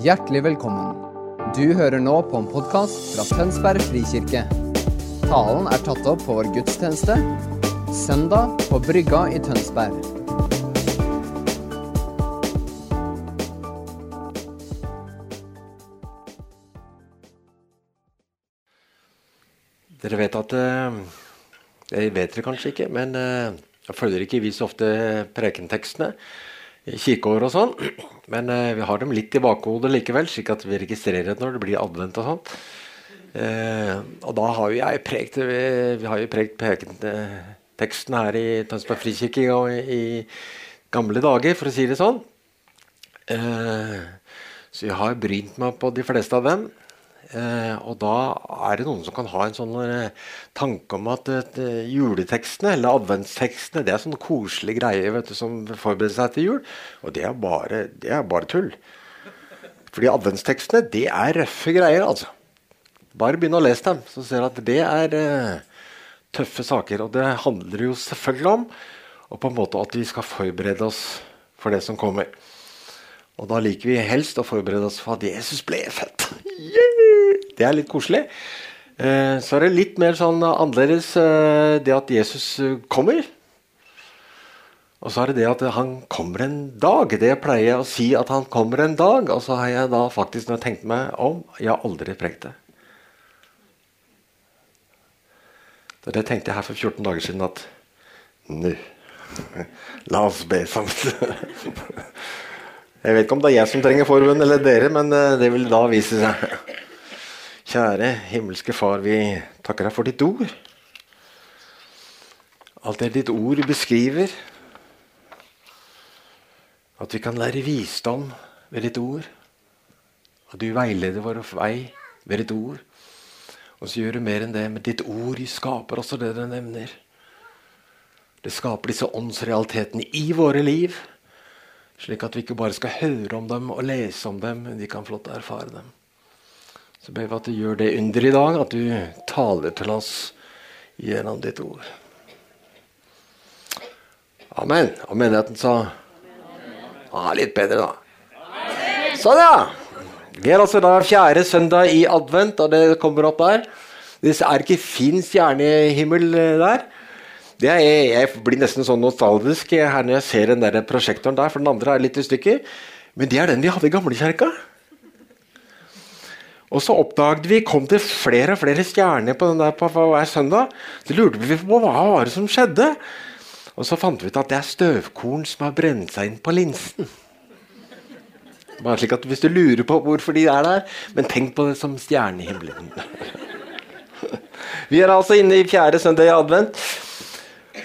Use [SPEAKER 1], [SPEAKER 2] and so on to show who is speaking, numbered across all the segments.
[SPEAKER 1] Hjertelig velkommen. Du hører nå på en podkast fra Tønsberg frikirke. Talen er tatt opp på vår gudstjeneste søndag på Brygga i Tønsberg.
[SPEAKER 2] Dere vet at eh, Jeg vet det kanskje ikke, men eh, jeg følger ikke vi så ofte prekentekstene i og sånn. Men eh, vi har dem litt i bakhodet likevel, slik at vi registrerer det når det blir advent og sånn. Eh, og da har jo jeg prekt Vi, vi har jo prekt prekenteksten her i Tønsberg frikirke i, i gamle dager, for å si det sånn. Eh, så jeg har brynt meg på de fleste av dem. Eh, og da er det noen som kan ha en sånn eh, tanke om at eh, juletekstene, eller adventstekstene, det er sånne koselige greier vet du, som forbereder seg til jul. Og det er bare, det er bare tull. Fordi adventstekstene, det er røffe greier, altså. Bare begynn å lese dem, så ser du at det er tøffe saker. Og det handler jo selvfølgelig om og på en måte at vi skal forberede oss for det som kommer. Og da liker vi helst å forberede oss for at Jesus ble født. Yeah! Det er litt koselig. Eh, så er det litt mer sånn annerledes eh, det at Jesus eh, kommer. Og så er det det at han kommer en dag. Det jeg pleier å si at han kommer en dag. Og så har jeg da faktisk, når jeg tenkte meg om, jeg har aldri prekt det. Det tenkte jeg her for 14 dager siden at nå La oss be sammen. Jeg vet ikke om det er jeg som trenger forbund, eller dere, men det vil da vise seg. Kjære himmelske Far, vi takker deg for ditt ord. Alt det ditt ord beskriver. At vi kan lære visdom ved ditt ord. At du veileder vår vei ved ditt ord. Og så gjør du mer enn det. men ditt ord skaper også det du nevner. Det skaper disse åndsrealitetene i våre liv. Slik at vi ikke bare skal høre om dem og lese om dem, men vi kan få lov til å erfare dem. Så ber vi at du gjør det under i dag, at du taler til oss gjennom ditt ord. Amen. Og menigheten sa ah, Litt bedre, da. Sånn, ja. Vi er altså da fjerde søndag i advent, og det kommer opp der. Det er ikke fin stjernehimmel eh, der. Er, jeg blir nesten sånn nostalgisk her når jeg ser den der prosjektoren der, for den andre er litt i stykker. Men det er den vi hadde i gamlekjerka. Og så oppdaget vi kom til flere og flere stjerner på den der på hver søndag. Så lurte vi på hva var det som skjedde. Og så fant vi ut at det er støvkorn som har brent seg inn på linsen. Bare slik at Hvis du lurer på hvorfor de er der, men tenk på det som stjernehimmelen. Vi er altså inne i fjerde søndag i advent.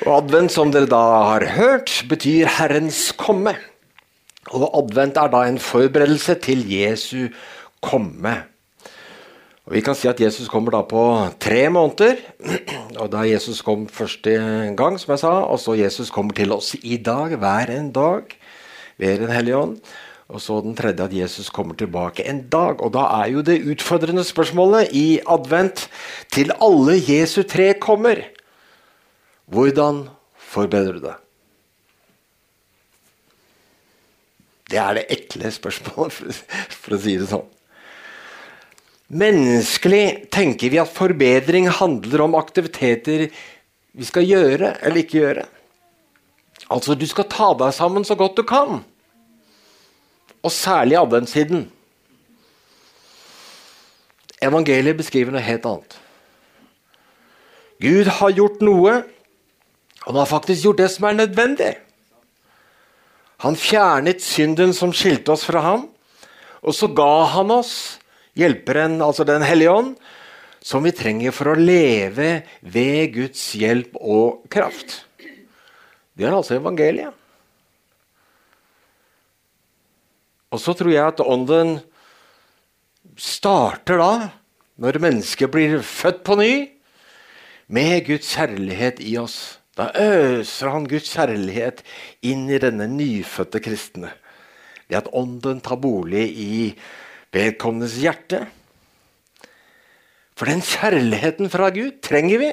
[SPEAKER 2] Og advent, som dere da har hørt, betyr Herrens komme. Og advent er da en forberedelse til Jesu komme. Og Vi kan si at Jesus kommer da på tre måneder. Og da Jesus kom første gang, som jeg sa, og så Jesus kommer til oss i dag, hver en dag, ved Den hellige ånd. Og så den tredje at Jesus kommer tilbake en dag. Og da er jo det utfordrende spørsmålet i advent til alle Jesu tre kommer. Hvordan forbedrer du det? Det er det ekle spørsmålet, for å si det sånn. Menneskelig tenker vi at forbedring handler om aktiviteter vi skal gjøre eller ikke gjøre. Altså, du skal ta deg sammen så godt du kan. Og særlig adventstiden. Evangeliet beskriver noe helt annet. Gud har gjort noe. Han har faktisk gjort det som er nødvendig. Han fjernet synden som skilte oss fra ham, og så ga han oss Hjelperen, altså Den hellige ånd, som vi trenger for å leve ved Guds hjelp og kraft. Det er altså evangeliet. Og så tror jeg at ånden starter da, når mennesket blir født på ny, med Guds kjærlighet i oss. Da øser han Guds kjærlighet inn i denne nyfødte kristne. Det at ånden tar bolig i vedkommendes hjerte. For den kjærligheten fra Gud trenger vi.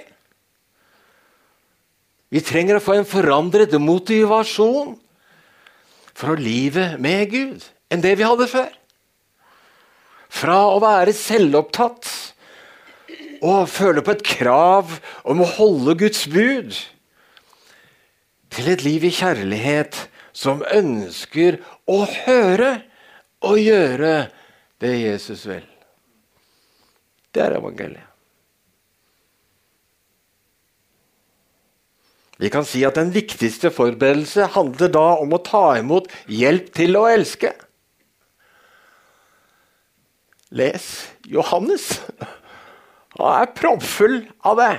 [SPEAKER 2] Vi trenger å få en forandret motivasjon for å live med Gud enn det vi hadde før. Fra å være selvopptatt og føle på et krav om å holde Guds bud, til et liv i kjærlighet som ønsker å høre og gjøre det Jesus vil. Det er evangeliet. Vi kan si at Den viktigste forberedelse handler da om å ta imot hjelp til å elske. Les Johannes. Han er proppfull av det.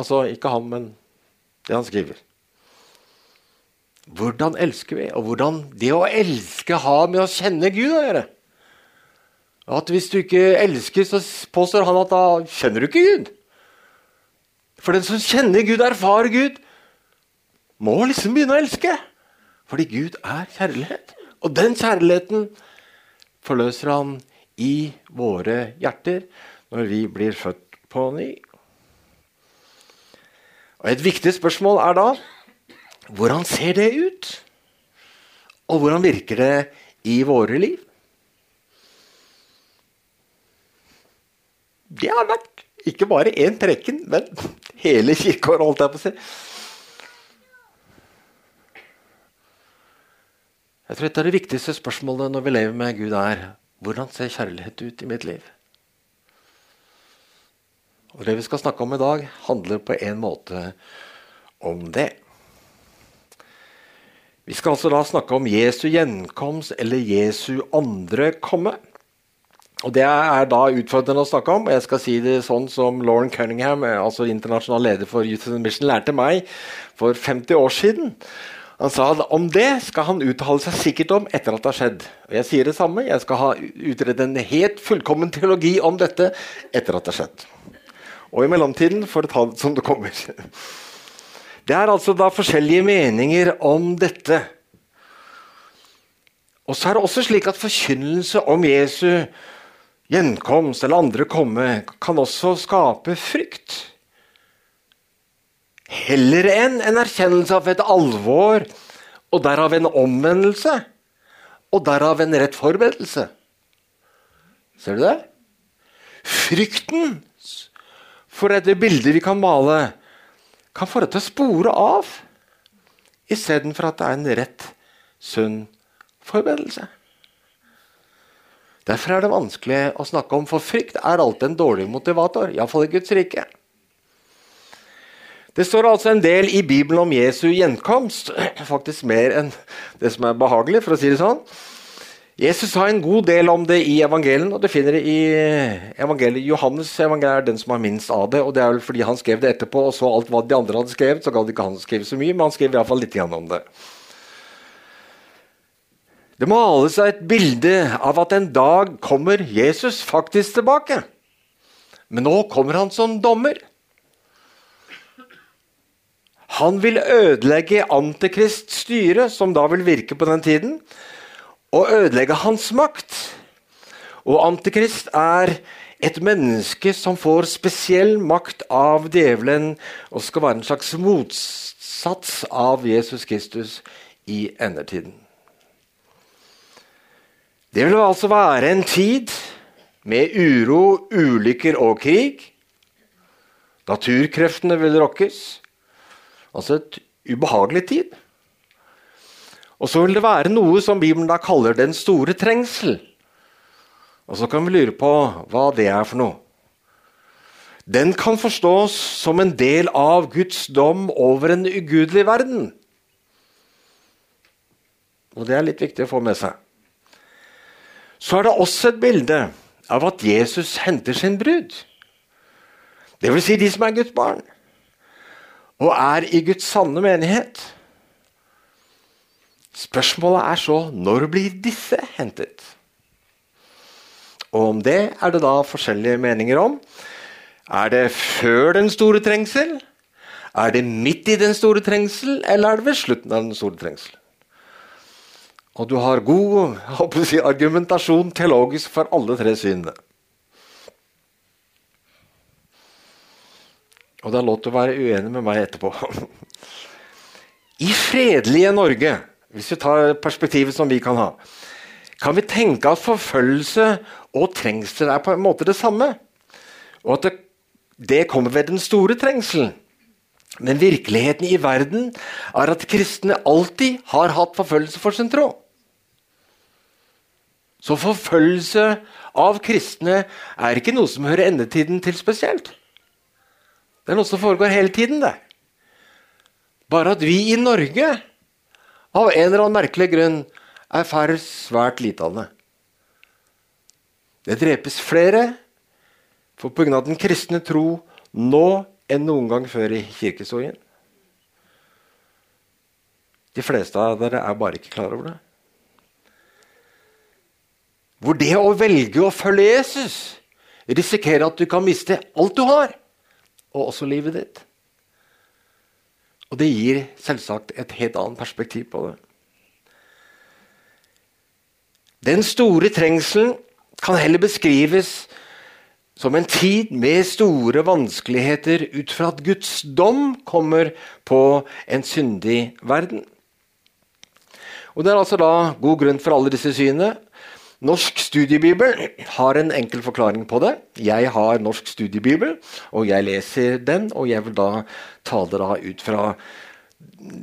[SPEAKER 2] Altså ikke han, men det han skriver. Hvordan elsker vi, og hvordan det å elske har med å kjenne Gud å gjøre. At Hvis du ikke elsker, så påstår han at da kjenner du ikke Gud. For den som kjenner Gud, erfarer Gud, må liksom begynne å elske. Fordi Gud er kjærlighet. Og den kjærligheten forløser han i våre hjerter når vi blir født på ny. Og Et viktig spørsmål er da hvordan ser det ut? Og hvordan virker det i våre liv? Det har vært ikke bare én preken, men hele kirkeåret, holdt jeg på å si. Jeg tror et av de viktigste spørsmålene når vi lever med Gud, er hvordan ser kjærlighet ut i mitt liv? Og Det vi skal snakke om i dag, handler på en måte om det. Vi skal altså da snakke om Jesu gjenkomst eller Jesu andre komme. Og Det er da utfordrende å snakke om. Jeg skal si det sånn som Lauren Cunningham, altså internasjonal leder for Youth and Mission, lærte meg for 50 år siden. Han sa at om det skal han uttale seg sikkert om etter at det har skjedd. Og Jeg sier det samme. Jeg skal ha utrede en helt fullkommen teologi om dette etter at det har skjedd. Og i mellomtiden får det ta det som det kommer. Det er altså da forskjellige meninger om dette. Og så er det også slik at forkynnelse om Jesu gjenkomst eller andre komme kan også skape frykt. Heller enn en erkjennelse av et alvor, og derav en omvendelse. Og derav en rett forberedelse. Ser du det? Frykten for dette bildet vi kan male, kan få det til å spore av, istedenfor at det er en rett, sunn forberedelse. Derfor er det vanskelig å snakke om, for frykt er alltid en dårlig motivator. Iallfall i Guds rike. Det står altså en del i Bibelen om Jesu gjenkomst. Faktisk mer enn det som er behagelig, for å si det sånn. Jesus sa en god del om det i evangelien, og det finner det i evangeliet. Johannes evangeliet er den som har minst av det, og det er vel fordi han skrev det etterpå og så alt hva de andre hadde skrevet, så gadd ikke han skrive så mye, men han skrev iallfall litt om det. Det males seg et bilde av at en dag kommer Jesus faktisk tilbake. Men nå kommer han som dommer. Han vil ødelegge Antikrists styre, som da vil virke på den tiden, og ødelegge hans makt. Og Antikrist er et menneske som får spesiell makt av djevelen og skal være en slags motsats av Jesus Kristus i endetiden. Det vil altså være en tid med uro, ulykker og krig. Naturkreftene vil rokkes. Altså et ubehagelig tid. Og så vil det være noe som Bibelen da kaller den store trengsel. Og så kan vi lure på hva det er for noe. Den kan forstås som en del av Guds dom over en ugudelig verden. Og det er litt viktig å få med seg. Så er det også et bilde av at Jesus henter sin brud. Vil si de som er Guds barn, og er i Guds sanne menighet. Spørsmålet er så når blir disse hentet? Og om det er det da forskjellige meninger om. Er det før den store trengsel? Er det midt i den store trengsel, eller er det ved slutten av den store trengsel? Og du har god si, argumentasjon teologisk for alle tre synene. Og det er lov til å være uenig med meg etterpå. I fredelige Norge hvis vi tar perspektivet som vi kan ha, kan vi tenke at forfølgelse og trengsel er på en måte det samme. Og at det, det kommer ved den store trengselen. Men virkeligheten i verden er at kristne alltid har hatt forfølgelse for sin tro. Så forfølgelse av kristne er ikke noe som hører endetiden til spesielt. Det er noe som foregår hele tiden, det. Bare at vi i Norge av en eller annen merkelig grunn erfarer svært lite av det. Det drepes flere for pga. den kristne tro nå enn noen gang før i kirkehistorien. De fleste av dere er bare ikke klar over det. Hvor det å velge å følge Jesus risikerer at du kan miste alt du har, og også livet ditt. Og det gir selvsagt et helt annet perspektiv på det. Den store trengselen kan heller beskrives som en tid med store vanskeligheter ut fra at Guds dom kommer på en syndig verden. Og Det er altså da god grunn for alle disse synene. Norsk studiebibel har en enkel forklaring på det. Jeg har norsk studiebibel, og jeg leser den. Og jeg vil da ta det da ut fra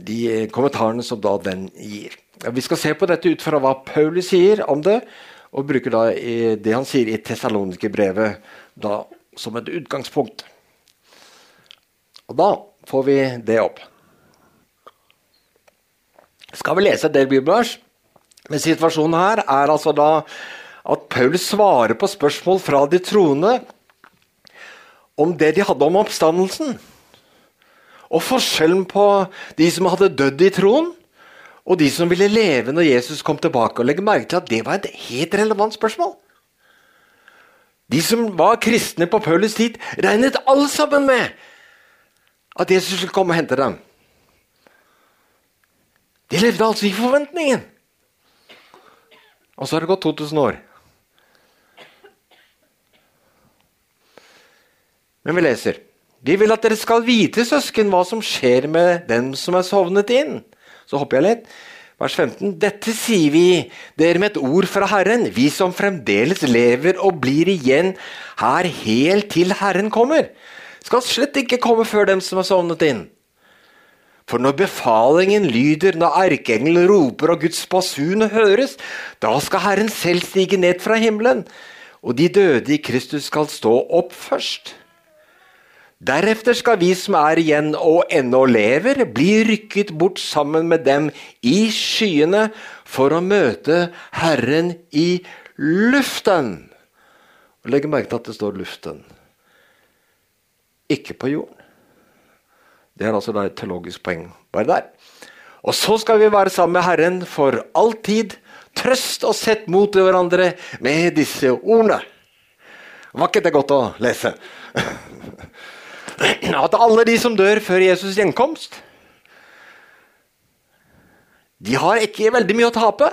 [SPEAKER 2] de kommentarene som da den gir. Vi skal se på dette ut fra hva Paulus sier om det, og bruker da det han sier i Tessalonikerbrevet som et utgangspunkt. Og da får vi det opp. Skal vi lese en del bibelvers? Men situasjonen her er altså da at Paulus svarer på spørsmål fra de troende om det de hadde om oppstandelsen. Og forskjellen på de som hadde dødd i troen, og de som ville leve når Jesus kom tilbake. og legge merke til at Det var et helt relevant spørsmål. De som var kristne på Paulus tid, regnet alle sammen med at Jesus skulle komme og hente dem. De levde altså i forventningen. Og så har det gått 2000 år. Men vi leser. Vi vil at dere skal vite, søsken, hva som skjer med dem som er sovnet inn. Så hopper jeg litt. Vers 15. Dette sier vi dere med et ord fra Herren, vi som fremdeles lever og blir igjen her helt til Herren kommer. Skal slett ikke komme før dem som er sovnet inn. For når befalingen lyder, når erkeengelen roper og Guds basun høres, da skal Herren selv stige ned fra himmelen, og de døde i Kristus skal stå opp først. Deretter skal vi som er igjen og ennå lever, bli rykket bort sammen med dem i skyene for å møte Herren i luften. Legg merke til at det står 'luften', ikke på jorden. Det er altså et teologisk poeng bare der. Og så skal vi være sammen med Herren for alltid. Trøst og sett mot hverandre med disse ordene. Var ikke det godt å lese? At alle de som dør før Jesus' gjenkomst, de har ikke veldig mye å tape.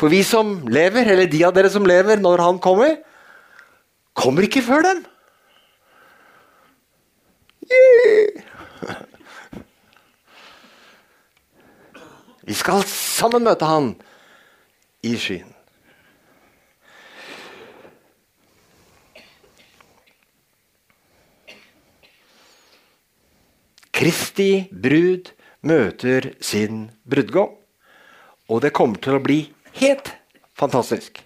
[SPEAKER 2] For vi som lever, eller de av dere som lever når han kommer, kommer ikke før dem. Vi skal sammen møte han i skyen. Kristi brud møter sin brudgom, og det kommer til å bli helt fantastisk.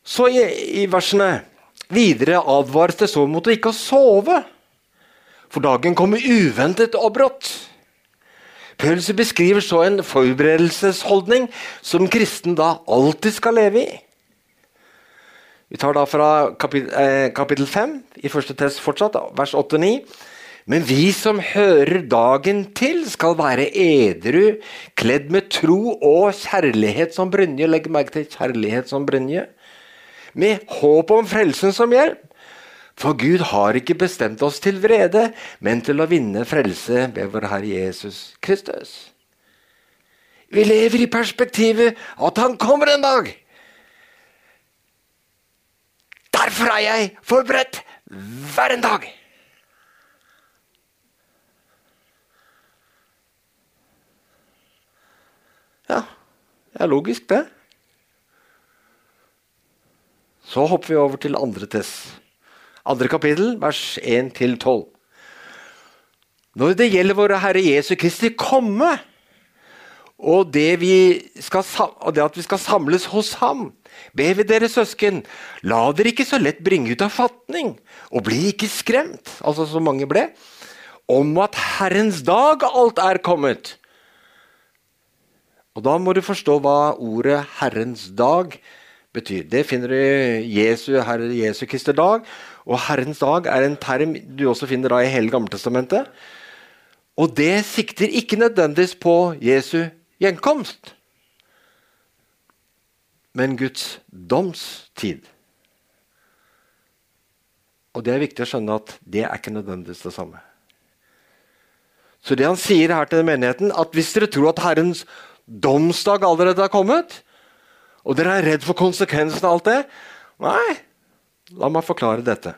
[SPEAKER 2] Så i, i versene videre advares det så mot å ikke sove for dagen kommer uventet og brått. Paulus beskriver så en forberedelsesholdning som kristen da alltid skal leve i. Vi tar da fra eh, kapittel 5 i første test fortsatt, vers 8-9. Men vi som hører dagen til, skal være edru, kledd med tro og kjærlighet som brynje. Legg merke til kjærlighet som brynje. Med håp om frelsen som hjelp. For Gud har ikke bestemt oss til vrede, men til å vinne frelse ved vår Herre Jesus Kristus. Vi lever i perspektivet at Han kommer en dag. Derfor er jeg forberedt hver en dag. Ja, Det er logisk, det. Så hopper vi over til andre test. Andre kapittel, vers 1-12. Når det gjelder våre Herre Jesu Kristi komme, og det, skal, og det, at vi skal samles hos ham, ber vi dere søsken, la dere ikke så lett bringe ut av fatning, og bli ikke skremt, altså så mange ble, om at Herrens dag alt er kommet. Og Da må du forstå hva ordet 'Herrens dag' betyr. Det finner du i Jesu, Herre Jesu Kristi dag. Og Herrens dag er en term du også finner da i hele Gammeltestamentet. Og det sikter ikke nødvendigvis på Jesu gjenkomst, men Guds domstid. Og det er viktig å skjønne at det er ikke nødvendigvis det samme. Så det han sier her til menigheten, at hvis dere tror at Herrens domsdag allerede har kommet, og dere er redd for konsekvensen av alt det Nei, la meg forklare dette.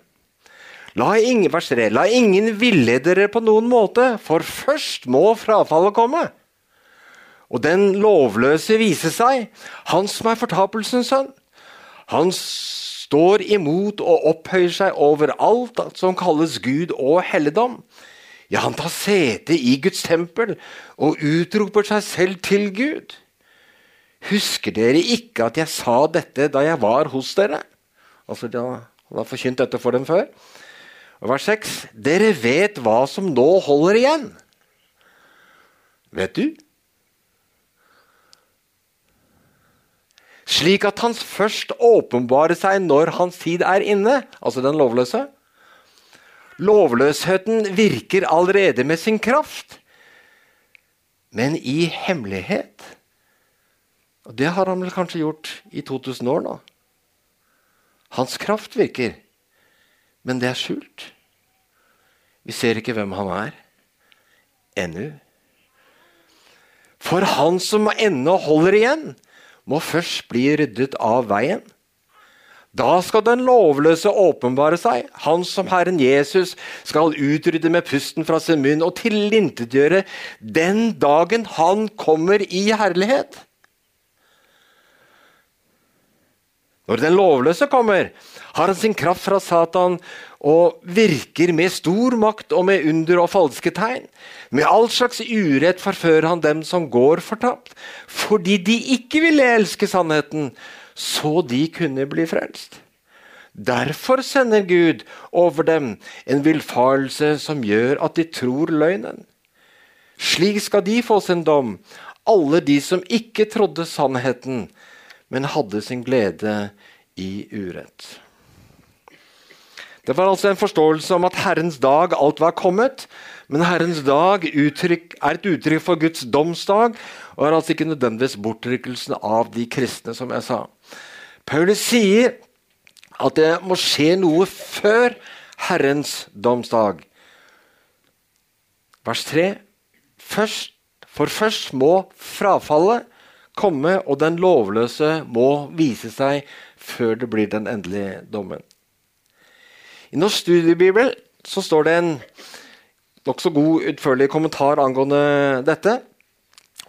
[SPEAKER 2] La ingen, vers 3, la ingen villede dere på noen måte, for først må frafallet komme. Og den lovløse vise seg, han som er fortapelsens sønn. Han står imot og opphøyer seg over alt som kalles Gud og helligdom. Ja, han tar sete i Guds tempel og utroper seg selv til Gud. Husker dere ikke at jeg sa dette da jeg var hos dere? Altså, de har forkynt dette for dem før. Og vers 6.: Dere vet hva som nå holder igjen. Vet du? Slik at han først åpenbarer seg når hans tid er inne, altså den lovløse. Lovløsheten virker allerede med sin kraft, men i hemmelighet. Og Det har han vel kanskje gjort i 2000 år nå. Hans kraft virker, men det er skjult. Vi ser ikke hvem han er ennå. For han som ennå holder igjen, må først bli ryddet av veien. Da skal den lovløse åpenbare seg, han som Herren Jesus skal utrydde med pusten fra sin munn og tilintetgjøre den dagen han kommer i herlighet. Når den lovløse kommer, har han sin kraft fra Satan og virker med stor makt og med under og falske tegn. Med all slags urett forfører han dem som går fortapt, fordi de ikke ville elske sannheten, så de kunne bli frelst. Derfor sender Gud over dem en villfarelse som gjør at de tror løgnen. Slik skal de få sin dom, alle de som ikke trodde sannheten, men hadde sin glede i urett. Det var altså en forståelse om at Herrens dag alt var kommet. Men Herrens dag uttrykk, er et uttrykk for Guds domsdag og er altså ikke nødvendigvis bortrykkelsen av de kristne, som jeg sa. Paulus sier at det må skje noe før Herrens domsdag. Vers 3. Først, for først må frafallet komme, og den lovløse må vise seg før det blir den endelige dommen. I Norsk studiebibel så står det en nokså god, utførlig kommentar angående dette.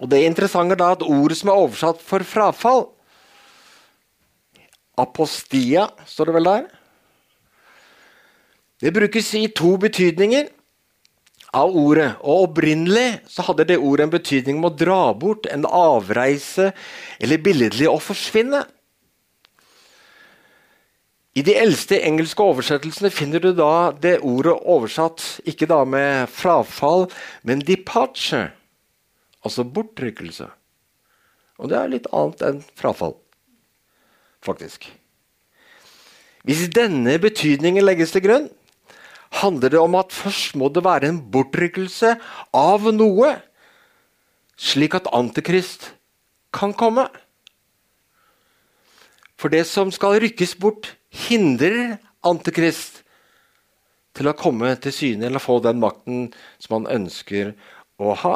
[SPEAKER 2] Og Det interessante er at ordet som er oversatt for frafall, apostia, står det vel der, det brukes i to betydninger av ordet. Og Opprinnelig så hadde det ordet en betydning om å dra bort, en avreise eller billedlig å forsvinne. I de eldste engelske oversettelsene finner du da det ordet oversatt ikke da med frafall, men 'departure', altså bortrykkelse. Og det er litt annet enn frafall, faktisk. Hvis denne betydningen legges til grunn, handler det om at først må det være en bortrykkelse av noe, slik at Antikrist kan komme. For det som skal rykkes bort, hindrer Antikrist til å komme til syne eller få den makten som han ønsker å ha.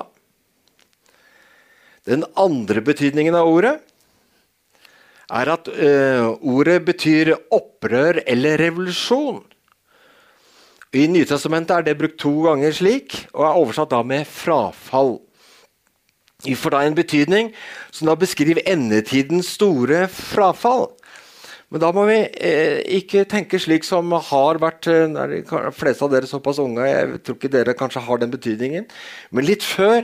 [SPEAKER 2] Den andre betydningen av ordet er at ø, ordet betyr opprør eller revolusjon. I Nytestamentet er det brukt to ganger slik, og er oversatt da med frafall. Vi får da en betydning som da beskriver endetidens store frafall. Men da må vi eh, ikke tenke slik som har vært er De av dere såpass unge, jeg tror ikke dere kanskje har den betydningen. Men litt før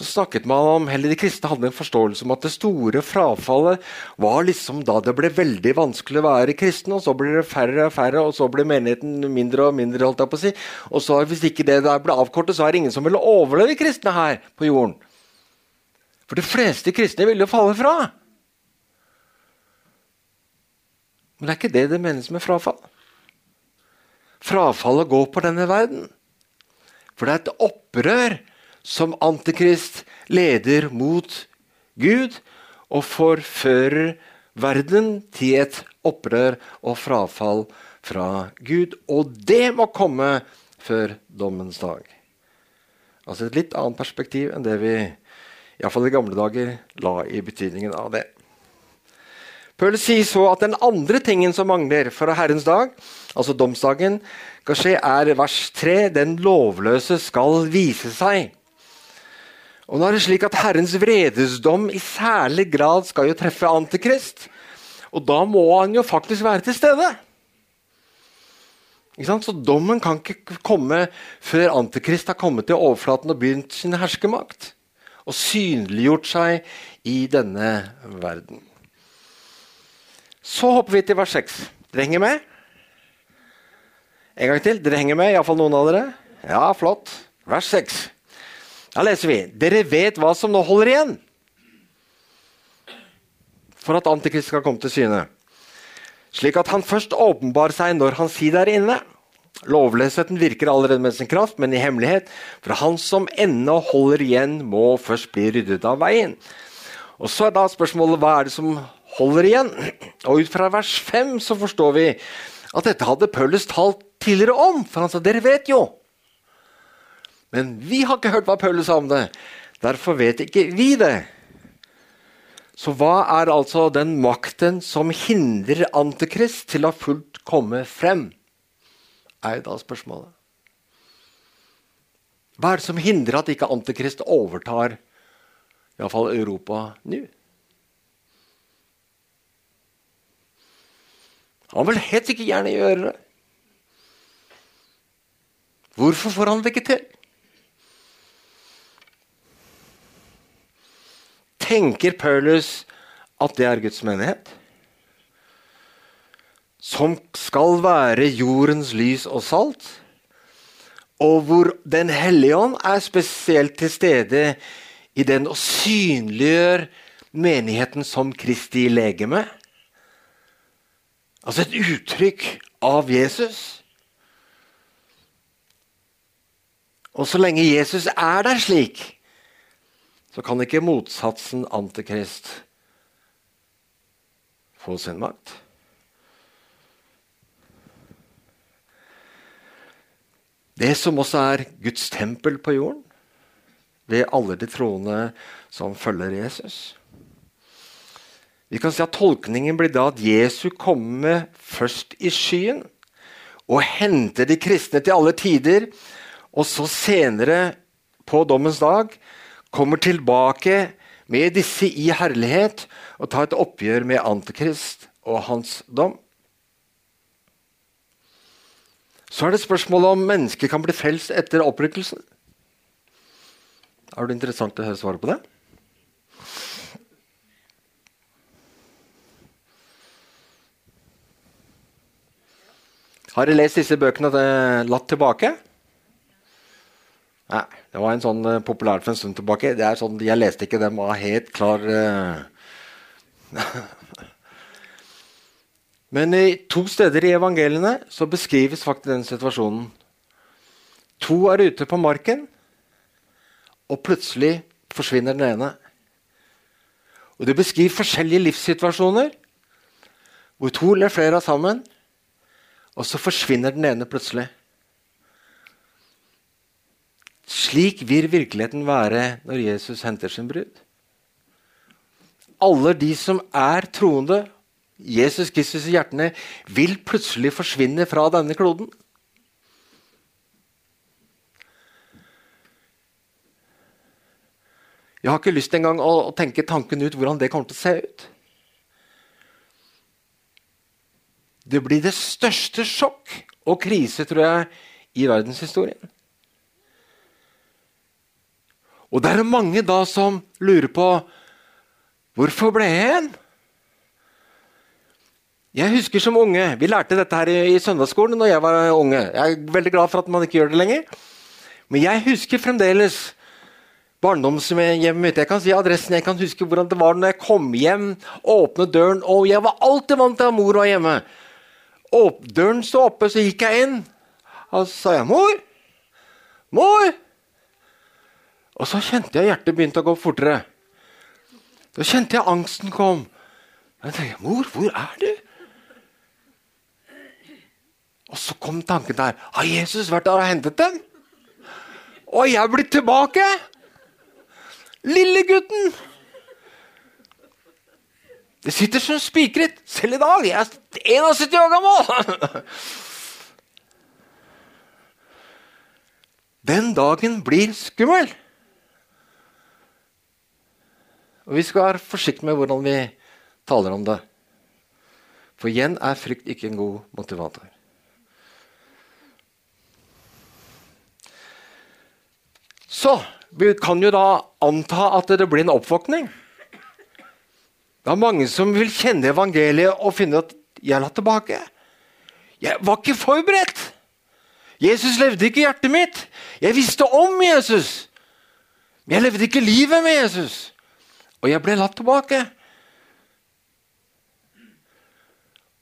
[SPEAKER 2] så snakket man om, heller De kristne hadde en forståelse om at det store frafallet var liksom da det ble veldig vanskelig å være kristen, og så blir det færre og færre, og så blir menigheten mindre og mindre. holdt jeg på å si. Og så Hvis ikke det der ble avkortet, så er det ingen som vil overleve kristne her på jorden. For de fleste kristne ville jo falle fra. Men det er ikke det det menes med frafall. Frafallet går på denne verden. For det er et opprør som Antikrist leder mot Gud, og forfører verden til et opprør og frafall fra Gud. Og det må komme før dommens dag. Altså et litt annet perspektiv enn det vi iallfall i gamle dager la i betydningen av det. Paul sier så at den andre tingen som mangler for Herrens dag, altså domsdagen, skal skje, er vers 3. Den lovløse skal vise seg. Og nå er det slik at Herrens vredesdom i særlig grad skal jo treffe Antikrist. Og da må han jo faktisk være til stede. Så dommen kan ikke komme før Antikrist har kommet til overflaten og begynt sin herskemakt. Og synliggjort seg i denne verden. Så hopper vi til vers 6. Dere henger med? En gang til. Dere henger med, iallfall noen av dere? Ja, flott. Vers 6. Da leser vi. Dere vet hva som nå holder igjen for at Antikrist skal komme til syne. Slik at han først åpenbar seg når han sier der inne. Lovløsheten virker allerede med sin kraft, men i hemmelighet. For han som ennå holder igjen, må først bli ryddet av veien. Og Så er da spørsmålet hva er det som holder igjen. Og ut fra vers 5 så forstår vi at dette hadde Paulus talt tidligere om. For han sa dere vet jo. Men vi har ikke hørt hva Paulus sa om det. Derfor vet ikke vi det. Så hva er altså den makten som hindrer Antikrist til å fullt komme frem? Er da spørsmålet. Hva er det som hindrer at ikke Antikrist overtar iallfall Europa nå? Han vil helt sikkert gjerne gjøre det. Hvorfor får han det ikke til? Tenker Paulus at det er Guds menighet? Som skal være jordens lys og salt? Og hvor Den hellige ånd er spesielt til stede i den å synliggjøre menigheten som Kristi legeme? Altså et uttrykk av Jesus. Og så lenge Jesus er der slik, så kan ikke motsatsen antikrist få sin makt. Det som også er Guds tempel på jorden, ved alle de troende som følger Jesus. Vi kan si at Tolkningen blir da at Jesu kommer først i skyen og henter de kristne til alle tider, og så senere, på dommens dag, kommer tilbake med disse i herlighet og tar et oppgjør med Antikrist og hans dom. Så er det spørsmålet om mennesket kan bli frelst etter opprykkelsen. Er det interessant å høre svaret på det? Har dere lest disse bøkene latt tilbake? Nei, det var en sånn uh, populært for en stund tilbake. Det er sånn, Jeg leste ikke dem var helt klar uh... Men i to steder i evangeliene så beskrives faktisk den situasjonen. To er ute på marken, og plutselig forsvinner den ene. Og Det beskriver forskjellige livssituasjoner hvor to eller flere er sammen. Og så forsvinner den ene plutselig. Slik vil virkeligheten være når Jesus henter sin brud. Alle de som er troende, Jesus Kristus i hjertene, vil plutselig forsvinne fra denne kloden. Jeg har ikke lyst engang å, tenke tanken ut hvordan det kommer til å se ut. Det blir det største sjokk og krise, tror jeg, i verdenshistorien. Og det er mange da som lurer på hvorfor ble jeg igjen? Jeg husker som unge, Vi lærte dette her i, i søndagsskolen når jeg var unge. Jeg er veldig glad for at man ikke gjør det lenger. Men jeg husker fremdeles barndomshjemmet mitt. Jeg kan si adressen, jeg kan huske hvordan det var når jeg kom hjem, åpnet døren, og jeg var alltid vant til at mor var hjemme. Åp døren sto oppe, så gikk jeg inn. Og så sa jeg 'Mor! Mor!' Og så kjente jeg hjertet begynte å gå fortere. Så kjente jeg angsten kom. Jeg tenkte 'Mor, hvor er du?' Og så kom tanken der. Har Jesus vært der og hentet dem? Og jeg er blitt tilbake! Lille gutten! Det sitter som spikret selv i dag. Jeg er 71 år gammel! Den dagen blir skummel. Og vi skal være forsiktige med hvordan vi taler om det. For igjen er frykt ikke en god motivator. Så vi kan jo da anta at det blir en oppvåkning. Det er mange som vil kjenne evangeliet og finne at jeg la tilbake. Jeg var ikke forberedt. Jesus levde ikke i hjertet mitt. Jeg visste om Jesus, men jeg levde ikke livet med Jesus. Og jeg ble latt tilbake.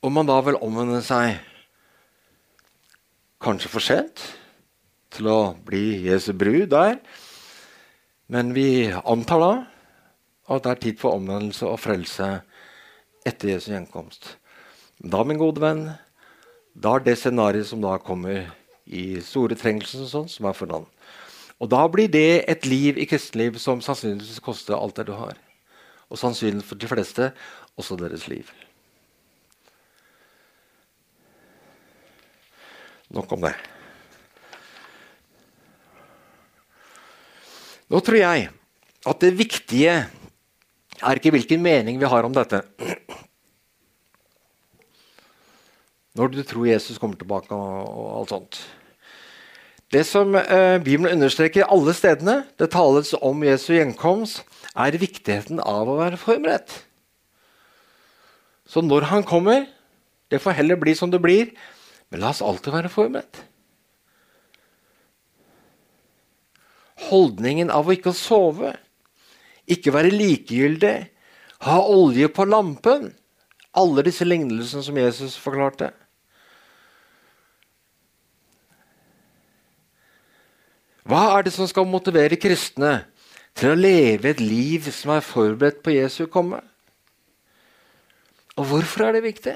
[SPEAKER 2] Om man da vil omvende seg kanskje for sent til å bli Jesu brud der, men vi antar da at det er tid for omvendelse og frelse etter Jesu gjenkomst. Da, min gode venn, da er det scenarioet som da kommer i store trengsler og sånn, som er for noen. Og da blir det et liv i kristenliv som sannsynligvis koster alt det du har. Og sannsynligvis for de fleste også deres liv. Nok om det. Nå tror jeg at det viktige er ikke hvilken mening vi har om dette. Når du tror Jesus kommer tilbake og, alt sånt. Det som eh, Bibelen understreker alle stedene det tales om Jesu gjenkomst, er viktigheten av å være forberedt. Så når han kommer Det får heller bli som det blir, men la oss alltid være forberedt. Holdningen av å ikke sove, ikke være likegyldig, ha olje på lampen Alle disse lignelsene som Jesus forklarte. Hva er det som skal motivere kristne til å leve et liv som er forberedt på Jesu komme? Og hvorfor er det viktig?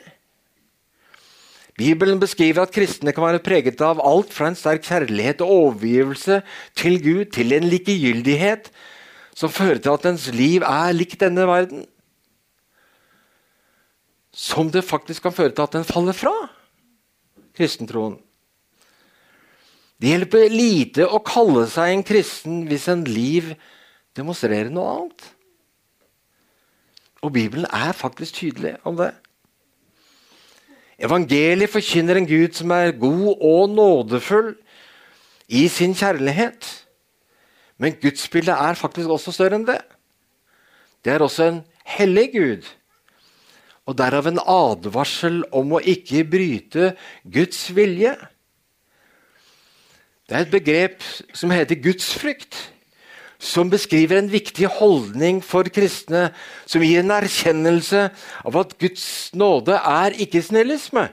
[SPEAKER 2] Bibelen beskriver at kristne kan være preget av alt fra en sterk kjærlighet og overgivelse til Gud til en likegyldighet som fører til at ens liv er likt denne verden. Som det faktisk kan føre til at den faller fra kristentroen. Det hjelper lite å kalle seg en kristen hvis en liv demonstrerer noe annet. Og Bibelen er faktisk tydelig om det. Evangeliet forkynner en Gud som er god og nådefull i sin kjærlighet. Men gudsbildet er faktisk også større enn det. Det er også en hellig Gud. Og derav en advarsel om å ikke bryte Guds vilje. Det er et begrep som heter gudsfrykt som beskriver en viktig holdning for kristne, som gir en erkjennelse av at Guds nåde er ikke snillisme.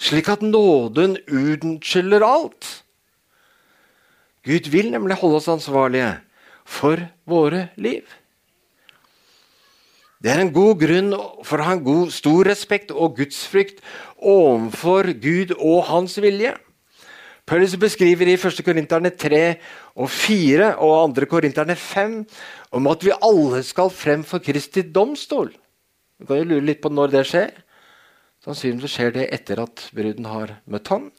[SPEAKER 2] Slik at nåden unnskylder alt. Gud vil nemlig holde oss ansvarlige for våre liv. Det er en god grunn for å ha en god, stor respekt og gudsfrykt overfor Gud og hans vilje. Paulus beskriver i 1. Korinterne 3 og 4 og 2. Korinterne 5 om at vi alle skal frem for Kristi domstol. Vi kan jo lure litt på når det skjer. Sannsynligvis skjer det etter at bruden har møtt ham.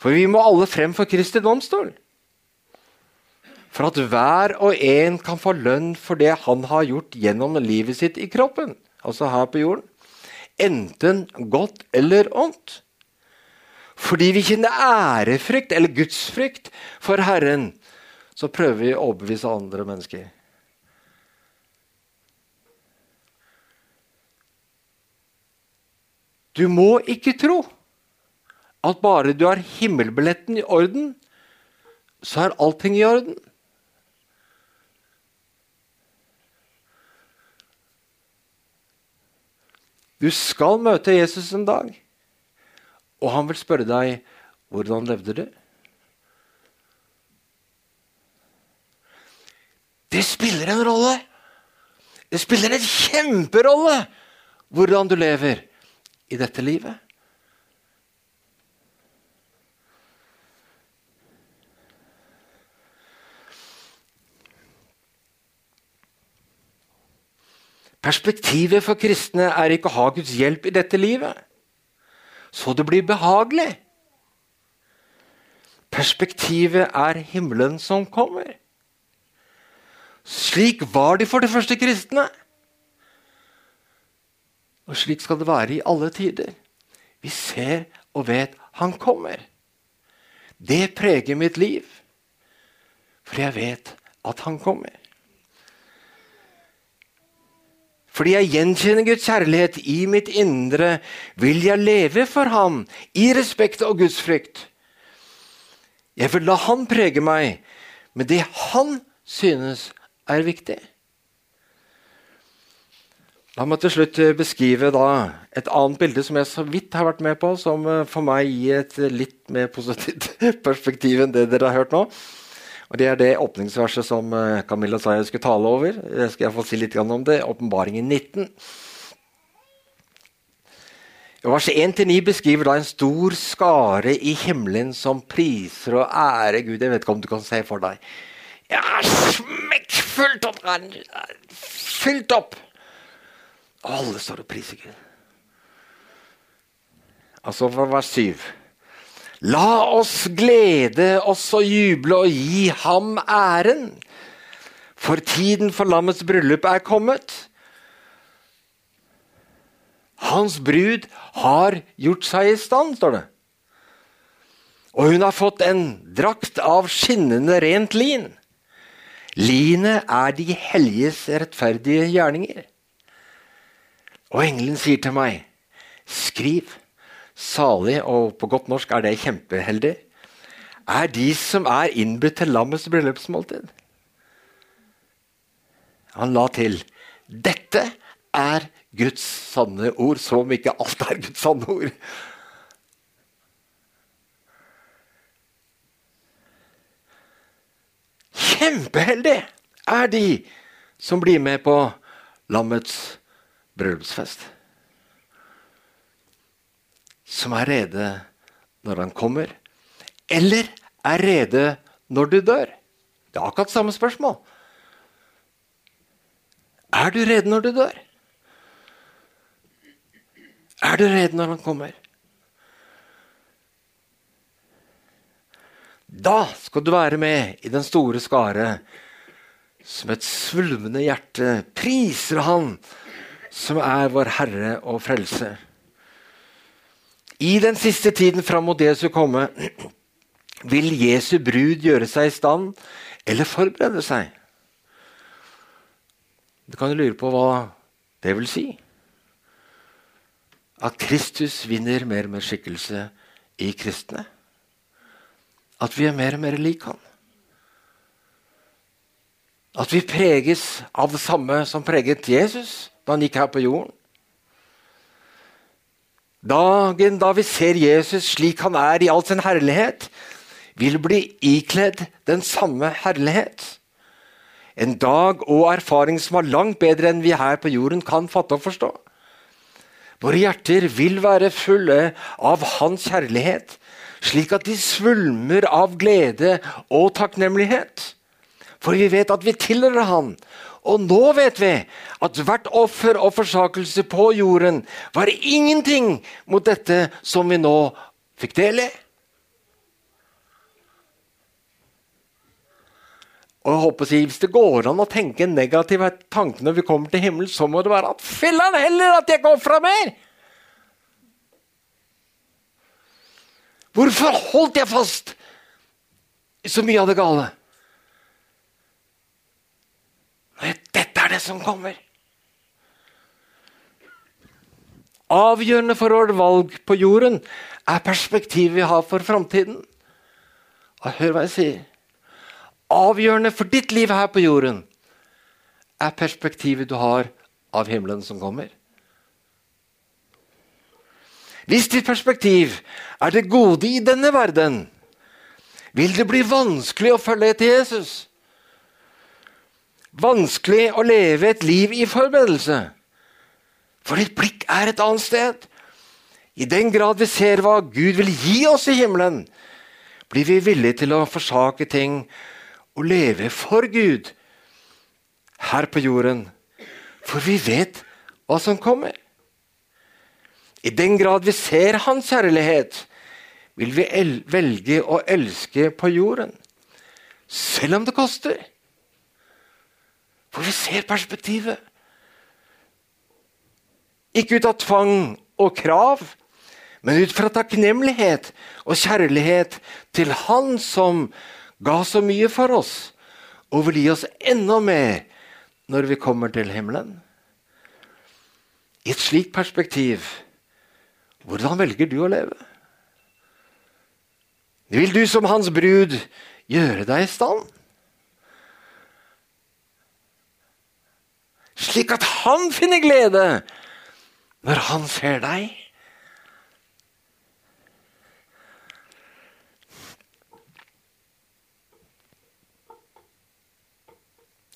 [SPEAKER 2] For vi må alle frem for Kristi domstol. for at hver og en kan få lønn for det han har gjort gjennom livet sitt i kroppen, altså her på jorden, enten godt eller ondt. Fordi vi kjenner ærefrykt eller gudsfrykt for Herren, så prøver vi å overbevise andre mennesker. Du må ikke tro at bare du har himmelbilletten i orden, så er allting i orden. Du skal møte Jesus en dag, og han vil spørre deg hvordan levde du? Det spiller en rolle! Det spiller en kjemperolle hvordan du lever i dette livet. Perspektivet for kristne er ikke å ha Guds hjelp i dette livet, så det blir behagelig. Perspektivet er himmelen som kommer. Slik var de for de første kristne. Og slik skal det være i alle tider. Vi ser og vet han kommer. Det preger mitt liv, for jeg vet at han kommer. Fordi jeg gjenkjenner Guds kjærlighet i mitt indre, vil jeg leve for ham i respekt og Guds frykt. Jeg vil la han prege meg med det han synes er viktig. La meg til slutt beskrive et annet bilde som jeg så vidt har vært med på, som eh, for meg gir et litt mer positivt perspektiv enn det dere har hørt nå. Og Det er det åpningsverset som eh, Camilla sa jeg skulle tale over. Jeg skal iallfall si litt om det. Åpenbaringen 19. Vers 1-9 beskriver da en stor skare i himmelen som priser og ære Gud. Jeg vet ikke om du kan se for deg. Ja, smekkfullt opp! Fylt opp! Alle står og priser Gud. Altså fra vers 7. La oss glede oss og juble og gi ham æren. For tiden for lammets bryllup er kommet. Hans brud har gjort seg i stand, står det. Og hun har fått en drakt av skinnende rent lin. Linet er de helliges rettferdige gjerninger. Og engelen sier til meg, skriv salig, og på godt norsk er det kjempeheldig, er de som er innbudt til lammets bryllupsmåltid. Han la til dette er Guds sanne ord, som om ikke alt er Guds sanne ord. Kjempeheldig er de som blir med på lammets bryllupsfest som er rede når han kommer, eller er rede når du dør? Det er akkurat samme spørsmål. Er du rede når du dør? Er du rede når han kommer? Da skal du være med i den store skare som et svulmende hjerte priser Han som er vår Herre og Frelser. I den siste tiden fram mot Jesu komme vil Jesu brud gjøre seg i stand eller forberede seg. Du kan jo lure på hva det vil si. At Kristus vinner mer og mer skikkelse i kristne. At vi er mer og mer lik han. At vi preges av det samme som preget Jesus da han gikk her på jorden. Dagen da vi ser Jesus slik han er i all sin herlighet, vil bli ikledd den samme herlighet. En dag og erfaring som er langt bedre enn vi her på jorden kan fatte og forstå. Våre hjerter vil være fulle av Hans kjærlighet, slik at de svulmer av glede og takknemlighet. For vi vet at vi tilhører Han, og nå vet vi at hvert offer og forsakelse på jorden var ingenting mot dette som vi nå fikk del i. Og jeg håper å si, Hvis det går an å tenke en negativ når vi kommer til himmelen, så må det være at filler'n heller at jeg ikke ofra mer! Hvorfor holdt jeg fast i så mye av det gale? Nei, dette er det som kommer. Avgjørende for vårt valg på jorden er perspektivet vi har for framtiden. Hør hva jeg sier. Avgjørende for ditt liv her på jorden er perspektivet du har av himmelen som kommer. Hvis ditt perspektiv er det gode i denne verden, vil det bli vanskelig å følge etter Jesus. Vanskelig å leve et liv i forberedelse. For ditt blikk er et annet sted. I den grad vi ser hva Gud vil gi oss i himmelen, blir vi villige til å forsake ting og leve for Gud her på jorden. For vi vet hva som kommer. I den grad vi ser Hans kjærlighet, vil vi velge å elske på jorden. Selv om det koster. For vi ser perspektivet. Ikke ut av tvang og krav, men ut fra takknemlighet og kjærlighet til Han som ga så mye for oss, og vil gi oss enda mer når vi kommer til himmelen. I et slikt perspektiv hvordan velger du å leve? Vil du som hans brud gjøre deg i stand? Slik at han finner glede når han ser deg?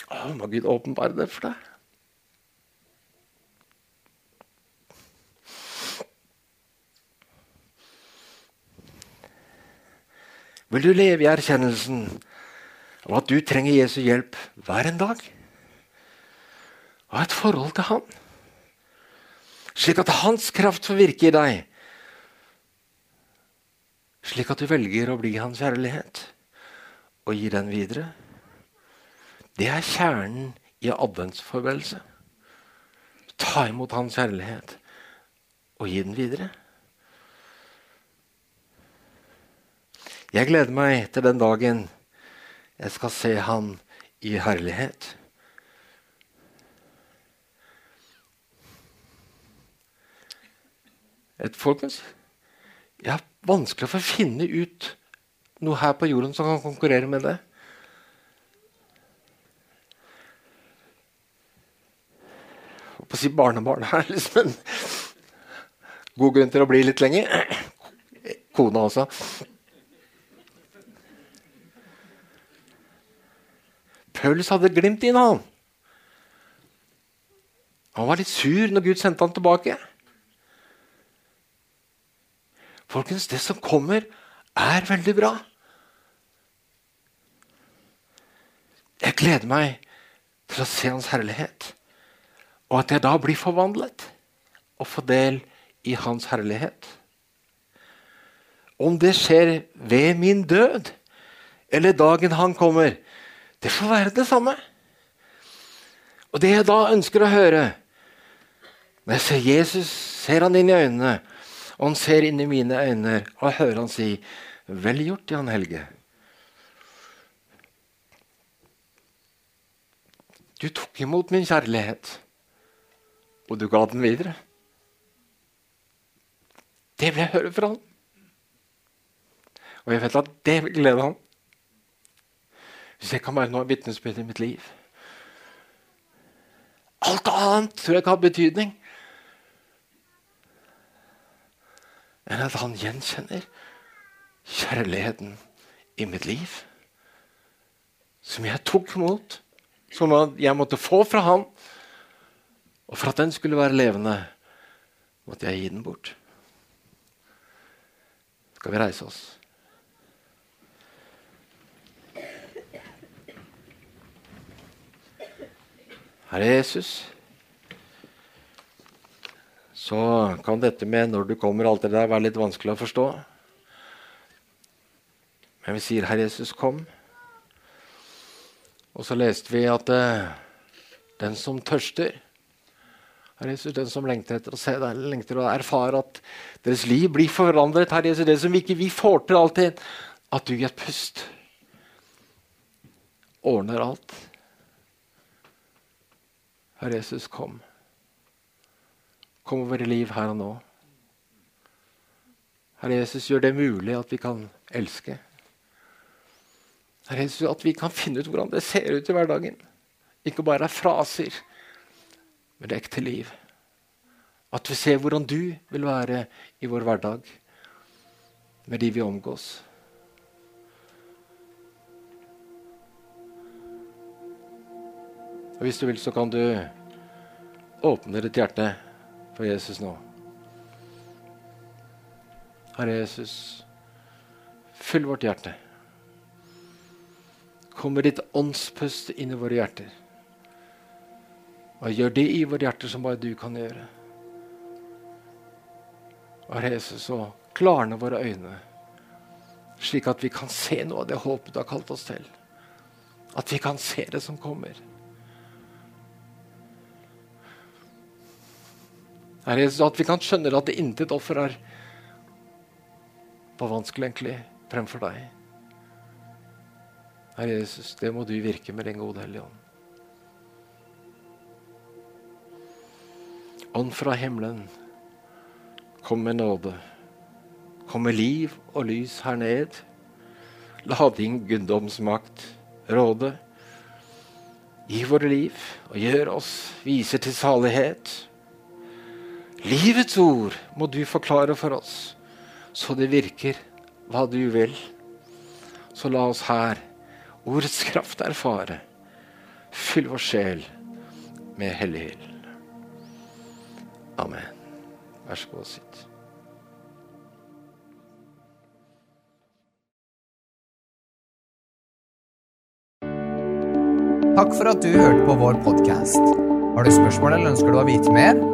[SPEAKER 2] Å, må Gud åpenbare det for deg? Vil du leve i erkjennelsen av at du trenger Jesu hjelp hver en dag? Ha et forhold til Han, slik at Hans kraft får virke i deg. Slik at du velger å bli Hans kjærlighet og gi den videre. Det er kjernen i adventsforberedelse. Ta imot Hans kjærlighet og gi den videre. Jeg gleder meg til den dagen jeg skal se Han i herlighet. Et folkens, Jeg har vanskelig for å finne ut noe her på jorden som kan konkurrere med det. Jeg på å si barnebarn er liksom god grunn til å bli litt lenger. Kona også. Paulus hadde glimt inn, han. Han var litt sur når Gud sendte han tilbake. Folkens, det som kommer, er veldig bra. Jeg gleder meg til å se Hans herlighet, og at jeg da blir forvandlet og får del i Hans herlighet. Om det skjer ved min død eller dagen Han kommer, det får være det samme. Og det jeg da ønsker å høre Når jeg ser Jesus, ser han inn i øynene, og han ser inn i mine øyne, og hører han si 'Vel gjort, Jan Helge'. Du tok imot min kjærlighet, og du ga den videre. Det vil jeg høre fra han. Og jeg vet at det vil glede han. Hvis jeg kan være noe vitnesbyrd i mitt liv. Alt annet tror jeg ikke har betydning. Enn at han gjenkjenner kjærligheten i mitt liv. Som jeg tok imot. Som jeg måtte få fra han. Og for at den skulle være levende, måtte jeg gi den bort. Skal vi reise oss? Herre Jesus, så kan dette med når du kommer, alt det der være litt vanskelig å forstå. Men vi sier, Herre Jesus, kom. Og så leste vi at uh, den som tørster Herre Jesus, den som lengter etter å se deg, lengter å erfare at deres liv blir forandret. Herre Jesus, det som ikke vi får til alltid, at du i et pust ordner alt. Herre Jesus, kom. Kom over i liv her og nå. Herre Jesus, gjør det mulig at vi kan elske. Herre Jesus, At vi kan finne ut hvordan det ser ut i hverdagen. Ikke bare er fraser men det ekte liv. At vi ser hvordan du vil være i vår hverdag med de vi omgås. Og Hvis du vil, så kan du åpne ditt hjerte for Jesus nå. Herre Jesus, fyll vårt hjerte. Kom med ditt åndspust inn i våre hjerter. Og gjør det i våre hjerter som bare du kan gjøre. Herre Jesus, og klarne våre øyne, slik at vi kan se noe av det håpet du har kalt oss til. At vi kan se det som kommer. Herre Jesus, at vi kan skjønne at det intet offer er for vanskelig egentlig fremfor deg. Herre Jesus, det må du virke med din gode Hellige Ånd. Ånd fra himmelen, kom med nåde. Kom med liv og lys her ned. La din guddomsmakt råde. Gi våre liv og gjør oss viser til salighet. Livets ord må du forklare for oss, så det virker hva du vil. Så la oss her ordets kraft erfare. Fyll vår sjel med hellig ild. Amen. Vær så god og sitt.
[SPEAKER 1] Takk for at du hørte på vår podkast. Har du spørsmål eller ønsker du å vite mer?